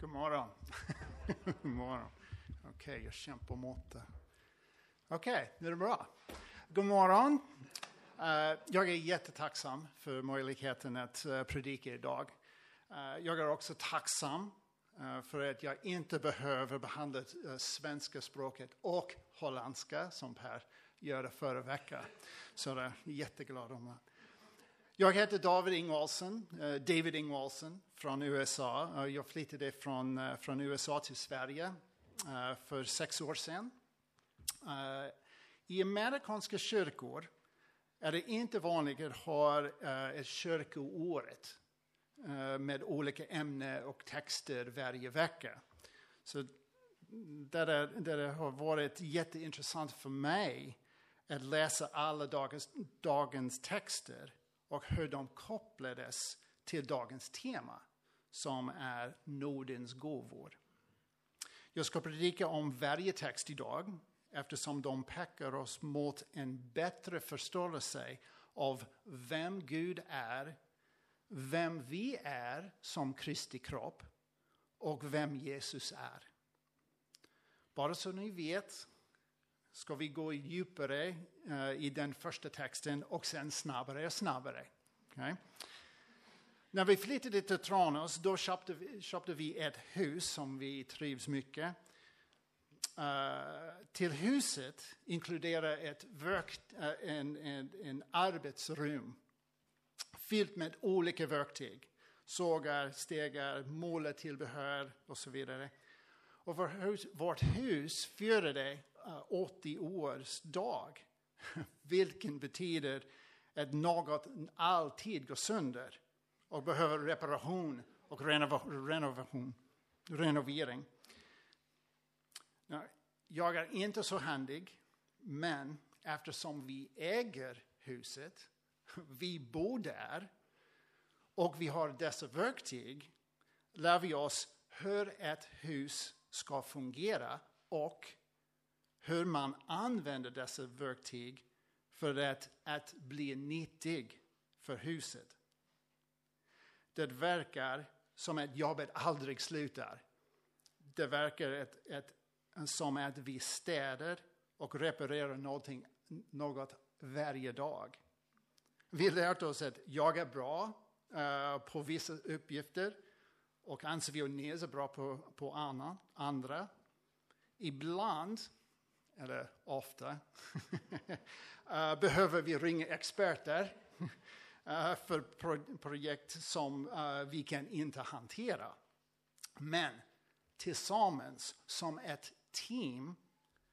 God morgon. God morgon. Okej, okay, jag kämpar mot det. Okej, okay, nu är det bra. God morgon. Uh, jag är jättetacksam för möjligheten att uh, predika idag. Uh, jag är också tacksam för att jag inte behöver behandla svenska språket och holländska som Per gjorde förra veckan. Så jag är jätteglad om det. Jag heter David Ingvalsen, eh, David Ingvalsen från USA. Eh, jag flyttade från, eh, från USA till Sverige för sex år sedan. I amerikanska kyrkor är det inte vanligt att ha ett kyrkoåret med olika ämnen och texter varje vecka. Så det, är, det har varit jätteintressant för mig att läsa alla dagens, dagens texter och hur de kopplades till dagens tema som är Nordens gåvor. Jag ska predika om varje text idag eftersom de pekar oss mot en bättre förståelse av vem Gud är, vem vi är som Kristi kropp och vem Jesus är. Bara så ni vet ska vi gå djupare eh, i den första texten och sen snabbare och snabbare. Okay? När vi flyttade till Tranås då köpte vi, köpte vi ett hus som vi trivs mycket. Uh, till huset inkluderar ett verk, uh, en, en, en arbetsrum fyllt med olika verktyg. Sågar, stegar, målartillbehör och så vidare. Och vårt hus, vårt hus firade Eh, 80 års dag. Vilken betyder att något alltid går sönder och behöver reparation och renovation, renovering. Jag är inte så händig, men eftersom vi äger huset, vi bor där och vi har dessa verktyg lär vi oss hur ett hus ska fungera och hur man använder dessa verktyg för att, att bli nyttig för huset. Det verkar som att jobbet aldrig slutar. Det verkar ett, ett, som att vi städar och reparerar någonting, något varje dag. Vi har lärt oss att jag är bra uh, på vissa uppgifter och anser vi är bra på, på annan, andra. Ibland eller ofta, eh, behöver vi ringa experter eh, för projekt som eh, vi kan inte hantera. Men tillsammans som ett team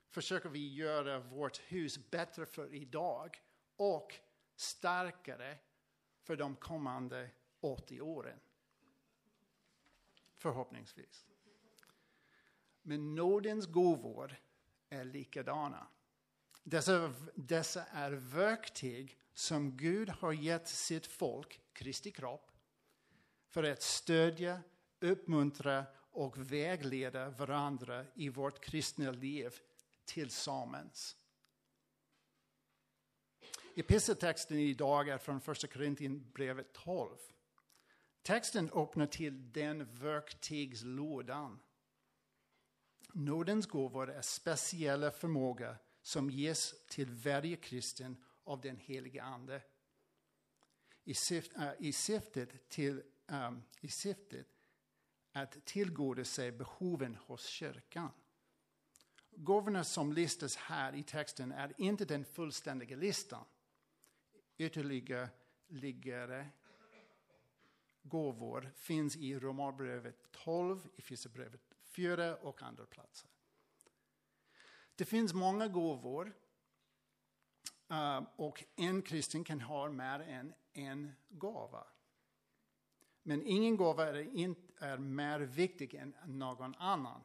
försöker vi göra vårt hus bättre för idag och starkare för de kommande 80 åren. Förhoppningsvis. Men nådens gåvor är likadana. Dessa, dessa är verktyg som Gud har gett sitt folk, Kristi kropp, för att stödja, uppmuntra och vägleda varandra i vårt kristna liv tillsammans. Episteltexten idag är från första Korintierbrevet 12. Texten öppnar till den verktygslådan Nådens gåvor är speciella förmåga som ges till varje kristen av den helige Ande. I, syft, äh, i, syftet, till, äh, i syftet att tillgodose behoven hos kyrkan. Gåvorna som listas här i texten är inte den fullständiga listan. Ytterligare gåvor finns i Romarbrevet 12, i Efesierbrevet fyra och andra platser. Det finns många gåvor eh, och en kristen kan ha mer än en gåva. Men ingen gåva är, in, är mer viktig än någon annan.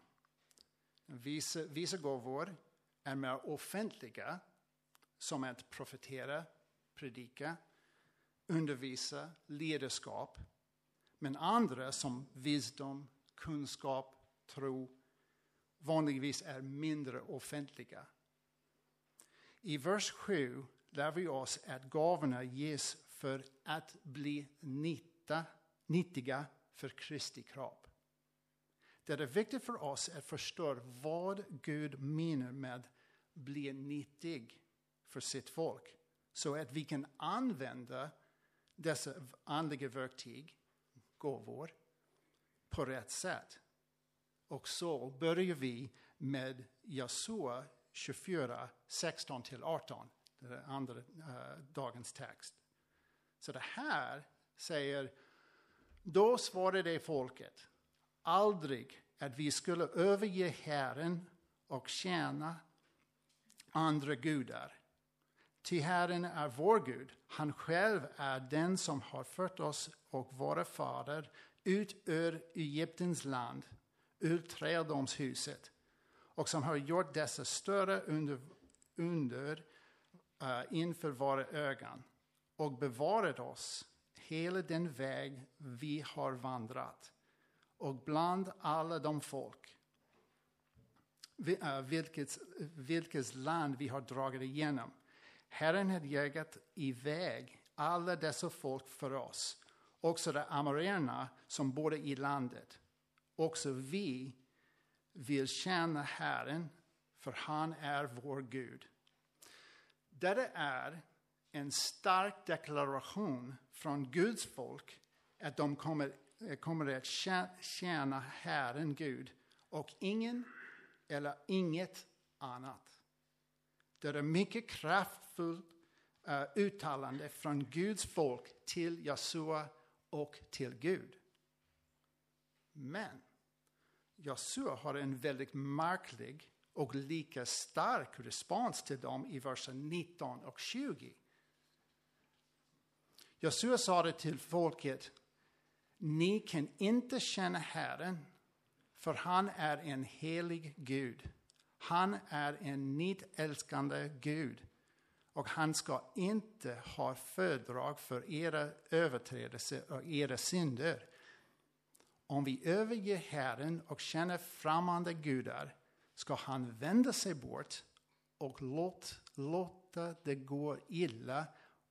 Vissa, vissa gåvor är mer offentliga, som att profetera, predika, undervisa, ledarskap. Men andra som visdom, kunskap, tro vanligtvis är mindre offentliga. I vers 7 lär vi oss att gåvorna ges för att bli nytta, nyttiga för Kristi kropp. Det är viktigt för oss att förstå vad Gud menar med bli nyttig för sitt folk. Så att vi kan använda dessa andliga verktyg, gåvor, på rätt sätt. Och så börjar vi med Jasua 24, 16 till 18. den andra uh, dagens text. Så det här säger, då svarade folket, aldrig att vi skulle överge Herren och tjäna andra gudar. Ty Herren är vår Gud, han själv är den som har fört oss och våra fader ut ur Egyptens land, ur trädomshuset och som har gjort dessa större under, under uh, inför våra ögon och bevarat oss hela den väg vi har vandrat och bland alla de folk eh, vilkets, vilkets land vi har dragit igenom. Herren har jagat iväg alla dessa folk för oss, också de amorerna som bor i landet. Också vi vill tjäna Herren, för han är vår Gud. Detta är en stark deklaration från Guds folk att de kommer, kommer att tjäna Herren Gud och ingen eller inget annat. Det är ett mycket kraftfullt uh, uttalande från Guds folk till Jesua och till Gud. Men Jesua har en väldigt märklig och lika stark respons till dem i versen 19 och 20. Jesua sa det till folket, ni kan inte känna Herren för han är en helig Gud. Han är en nitälskande Gud. Och han ska inte ha fördrag för era överträdelser och era synder. Om vi överger Herren och känner främmande gudar ska han vända sig bort och låt, låta det gå illa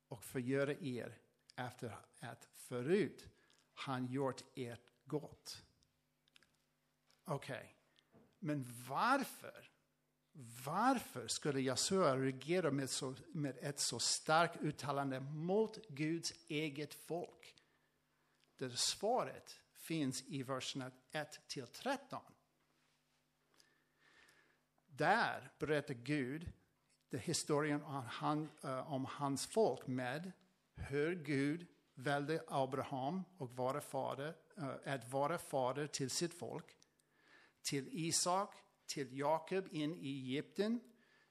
och förgöra er efter att förut han gjort ert gott. Okej, okay. men varför? Varför skulle Jesua reagera med, så, med ett så starkt uttalande mot Guds eget folk? Det är svaret finns i verserna 1 till 13. Där berättar Gud historien om, han, eh, om hans folk med hur Gud valde Abraham och vara fader, eh, att vara fader till sitt folk till Isak, till Jakob in i Egypten,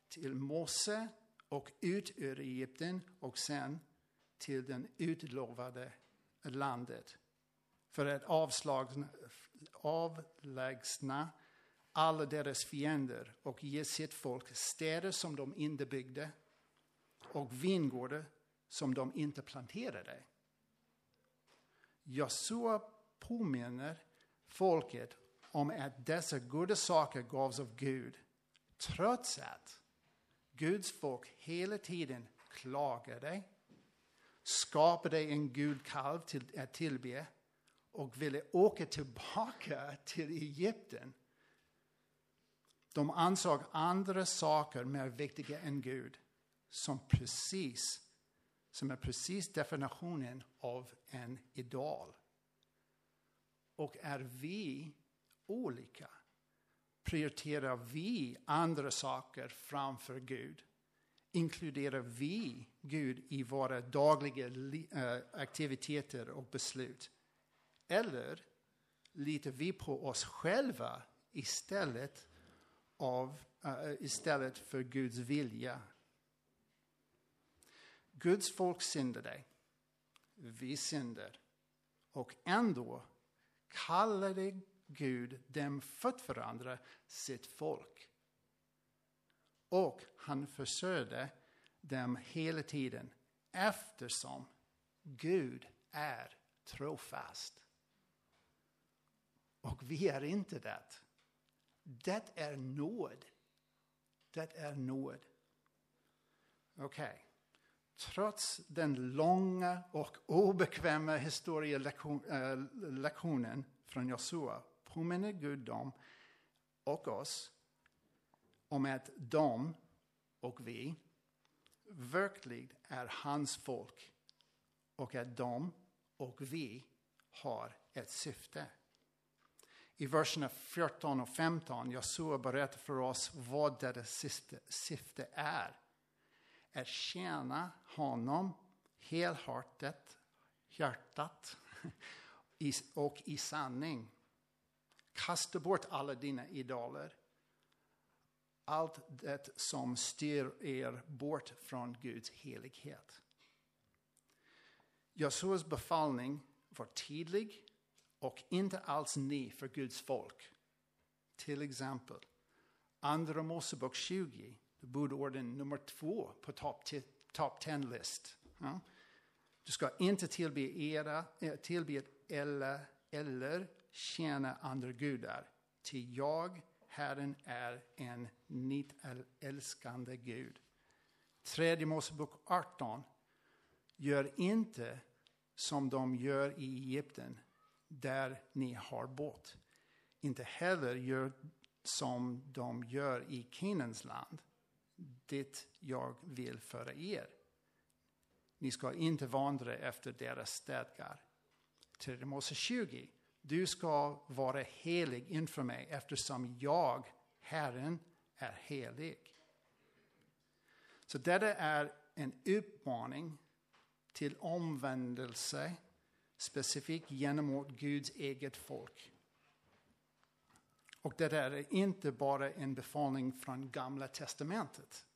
till Mose och ut ur Egypten och sen till den utlovade landet. För att avlägsna alla deras fiender och ge sitt folk städer som de inte byggde och vingårdar som de inte planterade. Josua påminner folket om att dessa goda saker gavs av Gud, trots att Guds folk hela tiden klagade, skapade en gudkalv till att tillbe och ville åka tillbaka till Egypten. De ansåg andra saker mer viktiga än Gud, som precis som är precis definitionen av en idol. Och är vi olika. Prioriterar vi andra saker framför Gud? Inkluderar vi Gud i våra dagliga eh, aktiviteter och beslut? Eller litar vi på oss själva istället, av, uh, istället för Guds vilja? Guds folk syndade. Vi synder. Och ändå kallade Gud dem fött varandra, sitt folk. Och han försörjde dem hela tiden eftersom Gud är trofast. Och vi är inte det. Det är nåd. Det är nåd. Okej. Okay. Trots den långa och obekväma historielektionen eh, från Josua påminner Gud dem och oss om att de och vi verkligen är hans folk och att de och vi har ett syfte. I verserna 14 och 15, Jesua berättar för oss vad deras syfte är. Att tjäna honom helhjärtat hjärtat, och i sanning. Kasta bort alla dina idoler. Allt det som styr er bort från Guds helighet. Jesuas befallning var tydlig och inte alls ni för Guds folk. Till exempel, Andra Mosebok 20, budorden nummer två på topp top 10-list. Ja. Du ska inte tillbe, era, eh, tillbe eller, eller tjäna andra gudar. Till jag, Herren, är en nitälskande Gud. Tredje Mosebok 18. Gör inte som de gör i Egypten, där ni har bott. Inte heller gör som de gör i Kenens land, det jag vill föra er. Ni ska inte vandra efter deras stadgar. 3 Mose 20. Du ska vara helig inför mig eftersom jag, Herren, är helig. Så detta är en uppmaning till omvändelse specifikt gentemot Guds eget folk. Och det där är inte bara en befallning från Gamla Testamentet.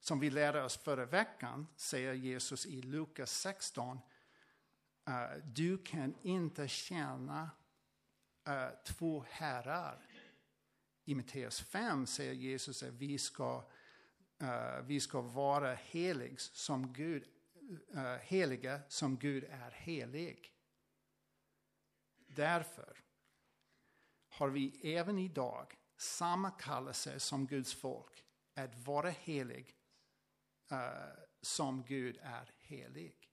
Som vi lärde oss förra veckan säger Jesus i Lukas 16. Eh, du kan inte tjäna eh, två herrar. I Matteus 5 säger Jesus att vi ska, eh, vi ska vara heliga som Gud, Eh, heliga som Gud är helig. Därför har vi även idag samma kallelse som Guds folk att vara helig uh, som Gud är helig.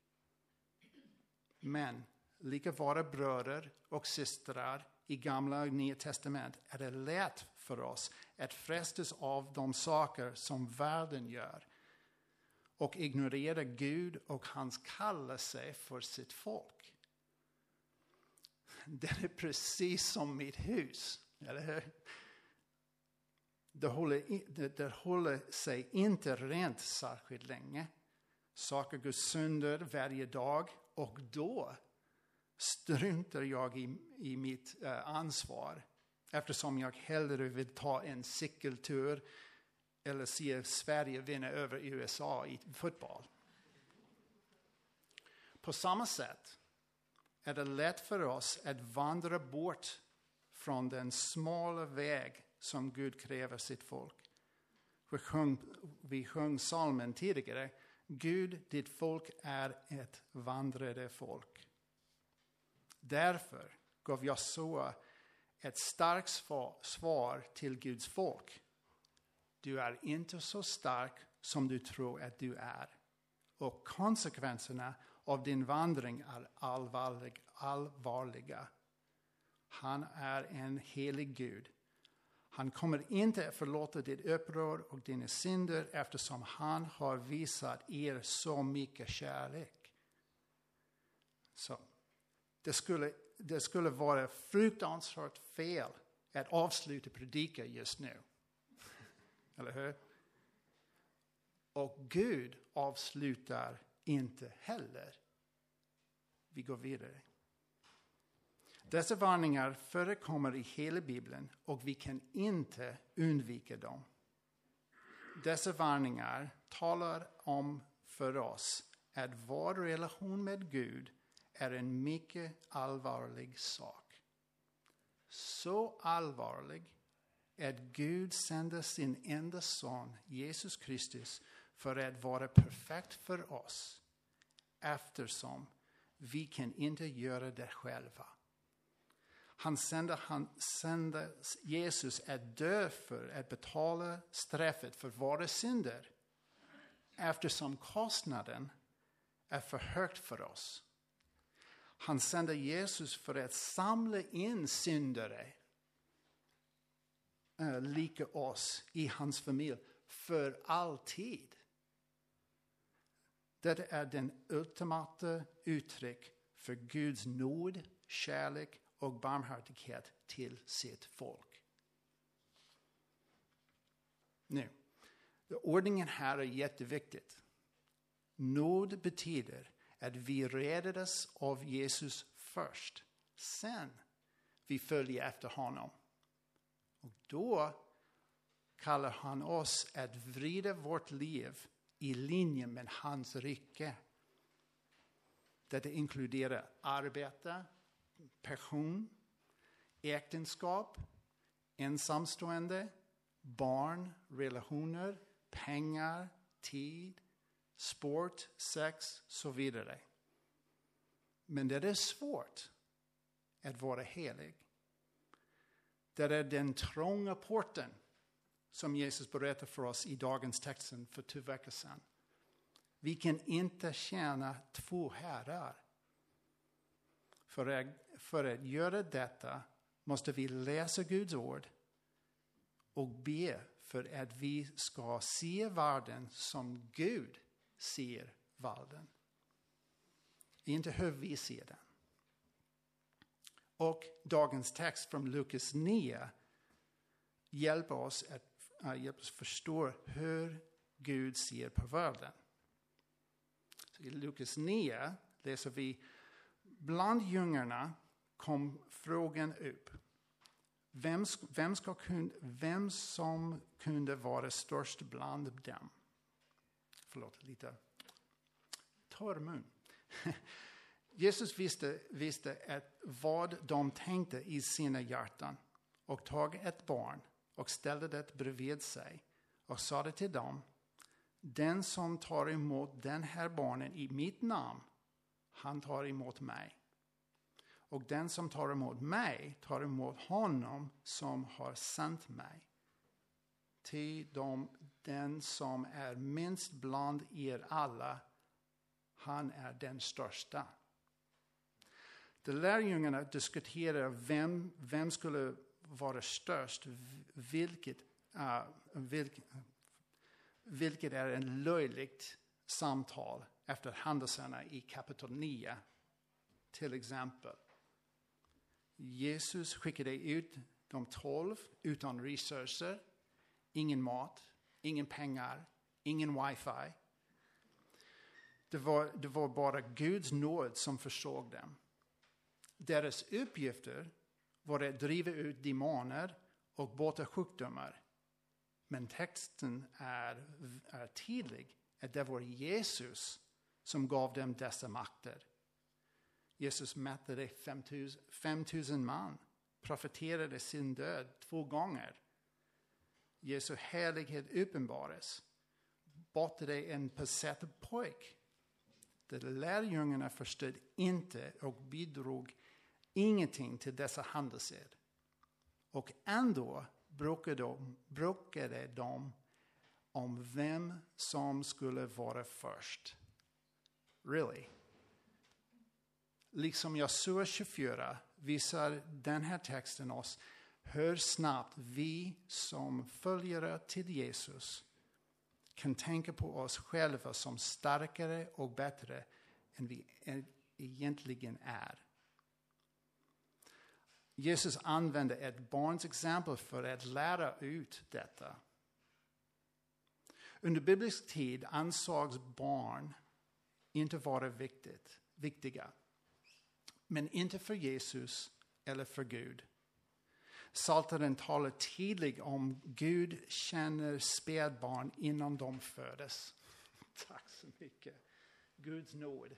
Men lika våra bröder och systrar i gamla och nya testament är det lätt för oss att frestas av de saker som världen gör och ignorera Gud och hans kallelse för sitt folk. Det är precis som mitt hus, eller hur? Det håller, det, det håller sig inte rent särskilt länge. Saker går sönder varje dag och då struntar jag i, i mitt eh, ansvar eftersom jag hellre vill ta en cykeltur eller se Sverige vinna över USA i fotboll. På samma sätt är det lätt för oss att vandra bort från den smala väg som Gud kräver sitt folk. Vi sjöng, vi sjöng salmen tidigare. Gud, ditt folk är ett vandrande folk. Därför gav Josua ett starkt svar till Guds folk. Du är inte så stark som du tror att du är. Och konsekvenserna av din vandring är allvarlig, allvarliga. Han är en helig Gud han kommer inte att förlåta ditt uppror och dina synder eftersom han har visat er så mycket kärlek. Så det skulle, det skulle vara fruktansvärt fel att avsluta predika just nu. Eller hur? Och Gud avslutar inte heller. Vi går vidare. Dessa varningar förekommer i hela Bibeln och vi kan inte undvika dem. Dessa varningar talar om för oss att vår relation med Gud är en mycket allvarlig sak. Så allvarlig att Gud sände sin enda son, Jesus Kristus, för att vara perfekt för oss eftersom vi kan inte göra det själva. Han sände, han sände Jesus att dö för att betala straffet för våra synder. Eftersom kostnaden är för högt för oss. Han sände Jesus för att samla in syndare, Eh, lika oss, i hans familj för alltid. Detta är den ultimata uttryck för Guds nåd, kärlek och barmhärtighet till sitt folk. Nu, ordningen här är jätteviktigt. Nåd betyder att vi räddades av Jesus först. Sen vi följer efter honom. Och då kallar han oss att vrida vårt liv i linje med hans rike. Detta inkluderar arbete, passion, äktenskap, ensamstående, barn, relationer, pengar, tid, sport, sex och så vidare. Men det är svårt att vara helig. Det är den trånga porten som Jesus berättar för oss i dagens texten för två veckor sedan. Vi kan inte tjäna två herrar. För att, för att göra detta måste vi läsa Guds ord och be för att vi ska se världen som Gud ser världen. Inte hur vi ser den. Och dagens text från Lukas 9 hjälper oss att uh, hjälper oss förstå hur Gud ser på världen. Så I Lukas 9 läser vi Bland djungarna kom frågan upp. Vem, vem, ska, vem som kunde vara störst bland dem? Förlåt, lite torr mun. Jesus visste, visste att vad de tänkte i sina hjärtan och tog ett barn och ställde det bredvid sig och sade till dem, den som tar emot den här barnen i mitt namn, han tar emot mig. Och den som tar emot mig tar emot honom som har sänt mig. Till dem, den som är minst bland er alla, han är den största. De lärjungarna diskuterar vem, vem skulle vara störst, vilket, uh, vilk, vilket är en löjligt samtal efter händelserna i kapitel 9. Till exempel. Jesus skickade ut de tolv utan resurser, ingen mat, ingen pengar, ingen wifi. Det var, det var bara Guds nåd som försåg dem. Deras uppgifter var att driva ut demoner och bota sjukdomar. Men texten är, är tydlig att det var Jesus som gav dem dessa makter. Jesus mättade 5000 man, profeterade sin död två gånger. Jesu härlighet uppenbaras. Botade en besatt pojk. De lärjungarna förstod inte och bidrog ingenting till dessa händelser. Och ändå bråkade de, bråkade de om vem som skulle vara först. Really? Liksom Josua 24 visar den här texten oss hur snabbt vi som följare till Jesus kan tänka på oss själva som starkare och bättre än vi egentligen är. Jesus använde ett barns exempel för att lära ut detta. Under biblisk tid ansågs barn inte vara viktigt, viktiga. Men inte för Jesus eller för Gud. Psaltaren talar tydligt om Gud känner spädbarn innan de födes. Tack så mycket. Guds nåd.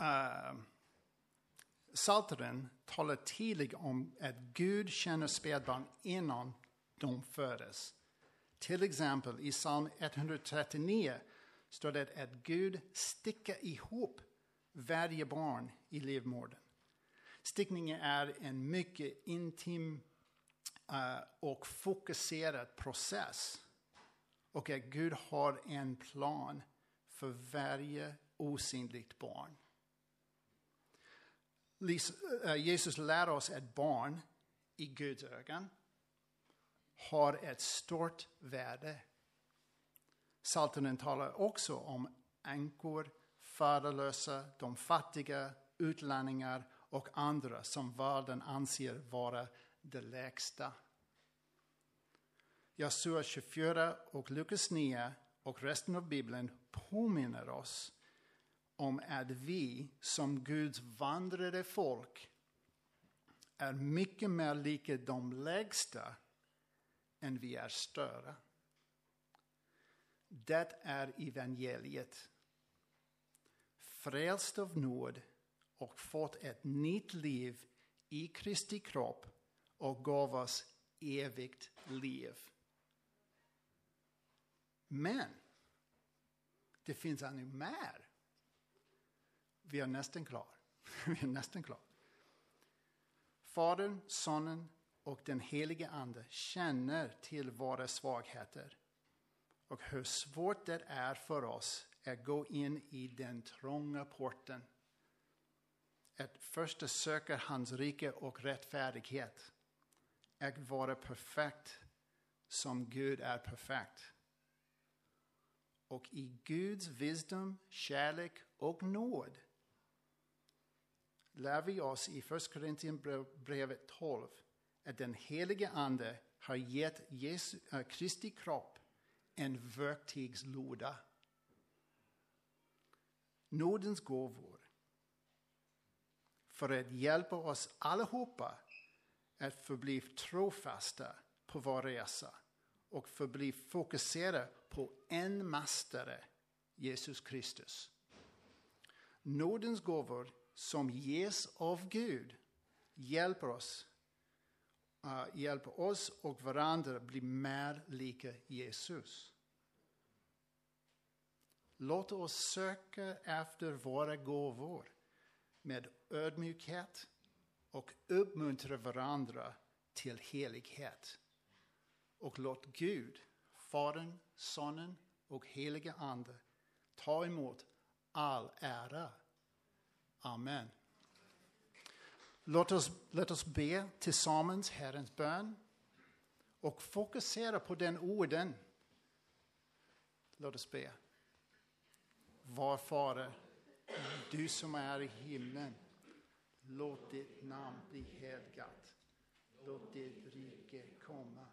Eh, uh, Salteren talar tydligt om att Gud känner spädbarn innan de föds. Till exempel i psalm 139 står det att Gud sticker ihop varje barn i livmodern. Stickningen är en mycket intim uh, och fokuserad process. Och att Gud har en plan för varje osynligt barn. Eh, Jesus lär oss att barn i Guds ögon har ett stort värde. Psaltaren talar också om änkor, faderlösa, de fattiga, utlänningar och andra som världen anser vara det lägsta. Josua 24 och Lukas 9 och resten av Bibeln påminner oss om att vi som Guds vandrade folk är mycket mer lika de lägsta än vi är större. Det är evangeliet. Frälst av nåd och fått ett nytt liv i Kristi kropp och gav oss evigt liv. Men det finns ännu mer. Vi är nästan klar. Vi är nästan klar. Fadern, Sonen och den helige Ande känner till våra svagheter och hur svårt det är för oss att gå in i den trånga porten. Att först söka hans rike och rättfärdighet. Att vara perfekt som Gud är perfekt. Och i Guds visdom, kärlek och nåd lär vi oss i Första Korinthierbrevet 12 att den helige Ande har gett Jesu, äh, Kristi kropp en verktygslåda. Nådens gåvor för att hjälpa oss allihopa att förbli trofasta på vår resa och förbli fokuserade på en mästare, Jesus Kristus. Nådens gåvor som ges av Gud hjälper oss, uh, hjälper oss och varandra bli mer lika Jesus. Låt oss söka efter våra gåvor med ödmjukhet och uppmuntra varandra till helighet. Och låt Gud, Fadern, Sonen och heliga Ande ta emot all ära Amen. Låt oss, låt oss be tillsammans Herrens bön och fokusera på den orden. Låt oss be. Var Fader, du som är i himlen. Låt ditt namn bli helgat. Låt ditt rike komma.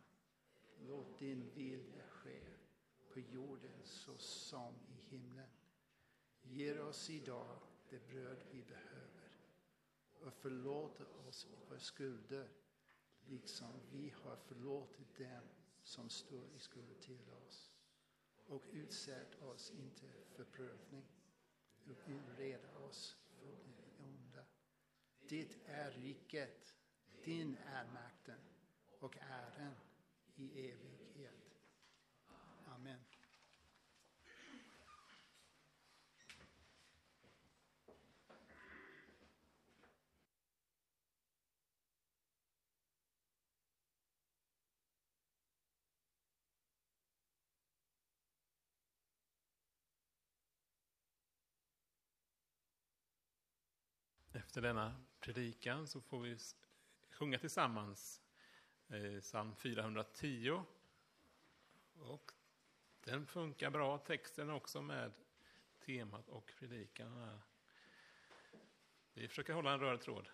Låt din vilja ske på jorden så som i himlen. Ge oss idag det bröd vi behöver. Och förlåt oss våra skulder, liksom vi har förlåtit dem som står i skuld till oss. Och utsätt oss inte för prövning, och ureda oss för det onda. Ditt är riket, din är makten och äran i evighet. Efter denna predikan så får vi sjunga tillsammans eh, psalm 410. Och den funkar bra, texten också med temat och predikan. Vi försöker hålla en röd tråd.